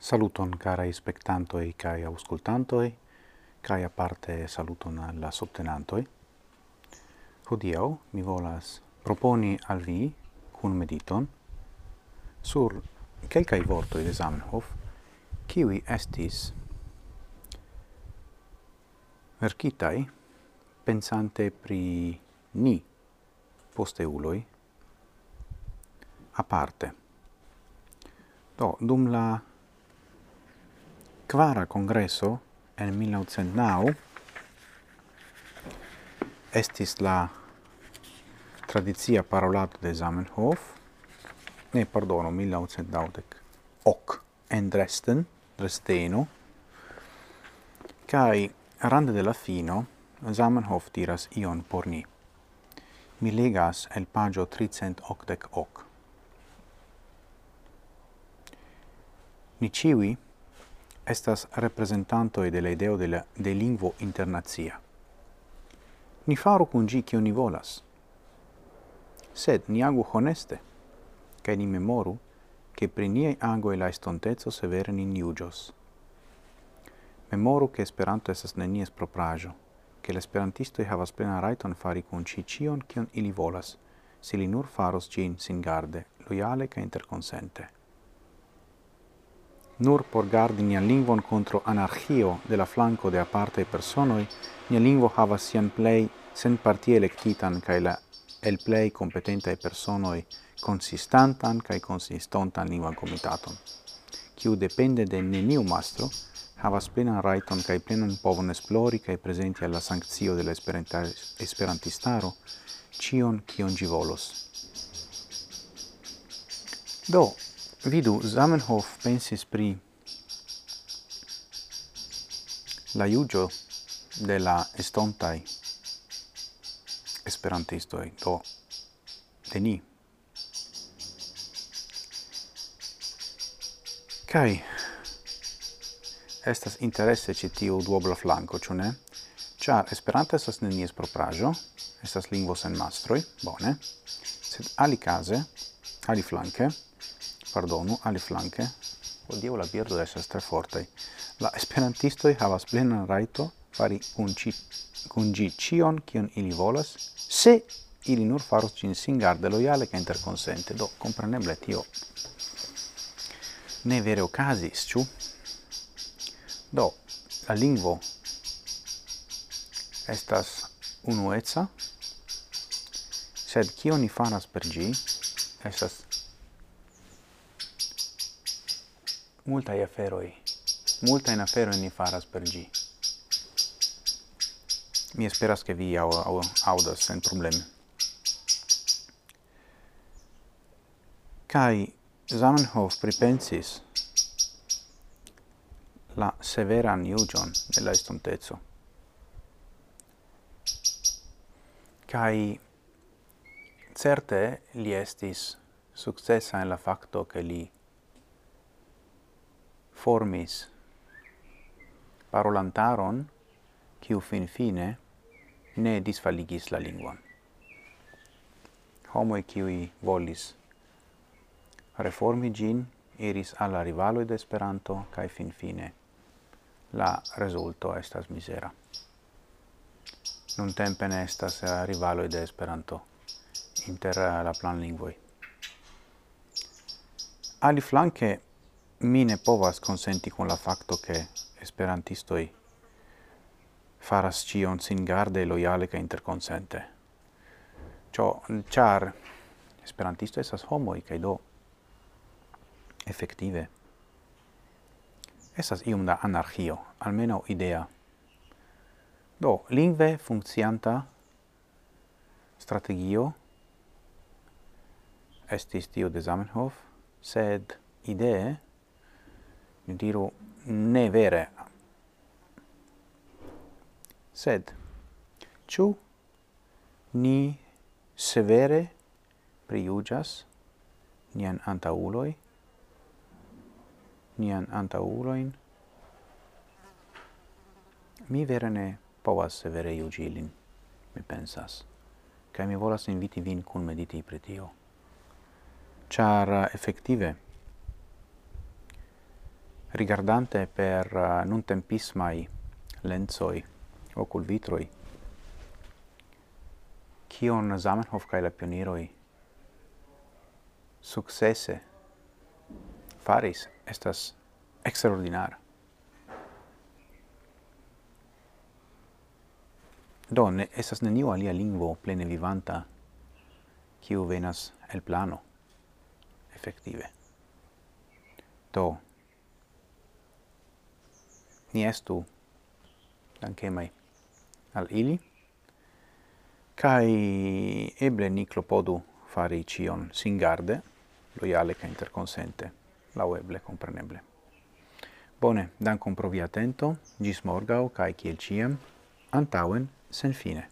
Saluton carai spectantoi cae auscultantoi, cae aparte saluton alla subtenantoi. Hodiau mi volas proponi al vi cun mediton sur quelcae vortoi de Zamenhof, kiwi estis verkitai pensante pri ni posteuloi aparte. Do, dum la quara congresso en 1909 estis la tradizia parolato de Zamenhof, ne, pardono, 1909 ok, en Dresden, Dresdeno, kai rande de la fino Zamenhof diras ion por ni. Mi legas el pagio 380 ok. Ni ciui estas representantoi de la ideo de, la, de lingvo internazia. Ni faru cun gi cio ni volas, sed ni agu honeste, cae ni memoru che pri niei e la estontezzo severen in iugios. Memoru che Esperanto esas nenies proprajo, che l'esperantistoi havas plena raiton fari cun ci cion cion ili volas, se li nur faros gin singarde, loiale ca interconsente. Nur por gardi nian lingvon contro anarchio de la flanco de aparte personoi, nia lingvo havas sian plei sen partie electitan cae la el plei competentae personoi consistantan cae consistontan lingvan comitaton, kiu depende de neniu mastro, havas plenan raiton cae plenan povon esplori cae presenti alla sanctio de la esperantistaro cion cion gi volos. Do, Vidu, Zamenhof pensis pri la iugio de la estontai esperantistoi, do de ni. Kai estas interesse ci tiu duobla flanco, ciu ne? Ciar Esperanto estas nenies proprajo, estas lingvo sen mastroi, bone, sed ali case, ali flanque, pardonu, aliflanke, hodiaŭ la birdo esas tre fortei, La esperantistoi havas plenan raito fari kun ci, kun kion ili volas, se ili nur faros cin singarde loiale ca interconsente, Do, compreneble tio ne vere ocasis, ciu? Do, la lingvo estas unueca, sed kion ni faras per gi, estas multa e aferoi. Multa in afero ni faras per gi. Mi esperas che vi au au audas sen problem kai Zamenhof pripensis la severa juĝon de la. Kai certe li estis successa en la facto che li formis parolantaron quiu fin fine ne disfaligis la linguam. Homoi quiui volis reformi gin iris alla rivalo de Esperanto cae fin fine la resulto estas misera. Nun tempe ne estas rivalo de Esperanto inter la plan planlingvoj. Ali flanque mi ne povas consenti con la facto che esperantistoi faras cion sin garde loiale ca interconsente. Cio, char esperantisto esas homoi, cae do effective esas ium da anarchio, almeno idea. Do, lingve funccianta strategio estis tio de Zamenhof, sed idee diru, ne vere. Sed, ciu ni severe priugas nian antauloi, nian antauloin, mi vere ne povas severe iugilin, mi pensas, cae mi volas inviti vin cum mediti pre tio. Char, effective, rigardante per uh, non tempismai lenzoi ocul vitroi kion Zamenhof kaj la pioniroi successe faris estas extraordinar. Do, ne, estas neniu alia lingvo plene vivanta kiu venas el plano, effettive. Do, ni estu dankemai al ili, kai eble ni clopodu fari cion singarde, loiale ca interconsente, lau eble compreneble. Bone, dankon pro via atento, gis morgau, cae ciel ciam, antauen sen fine.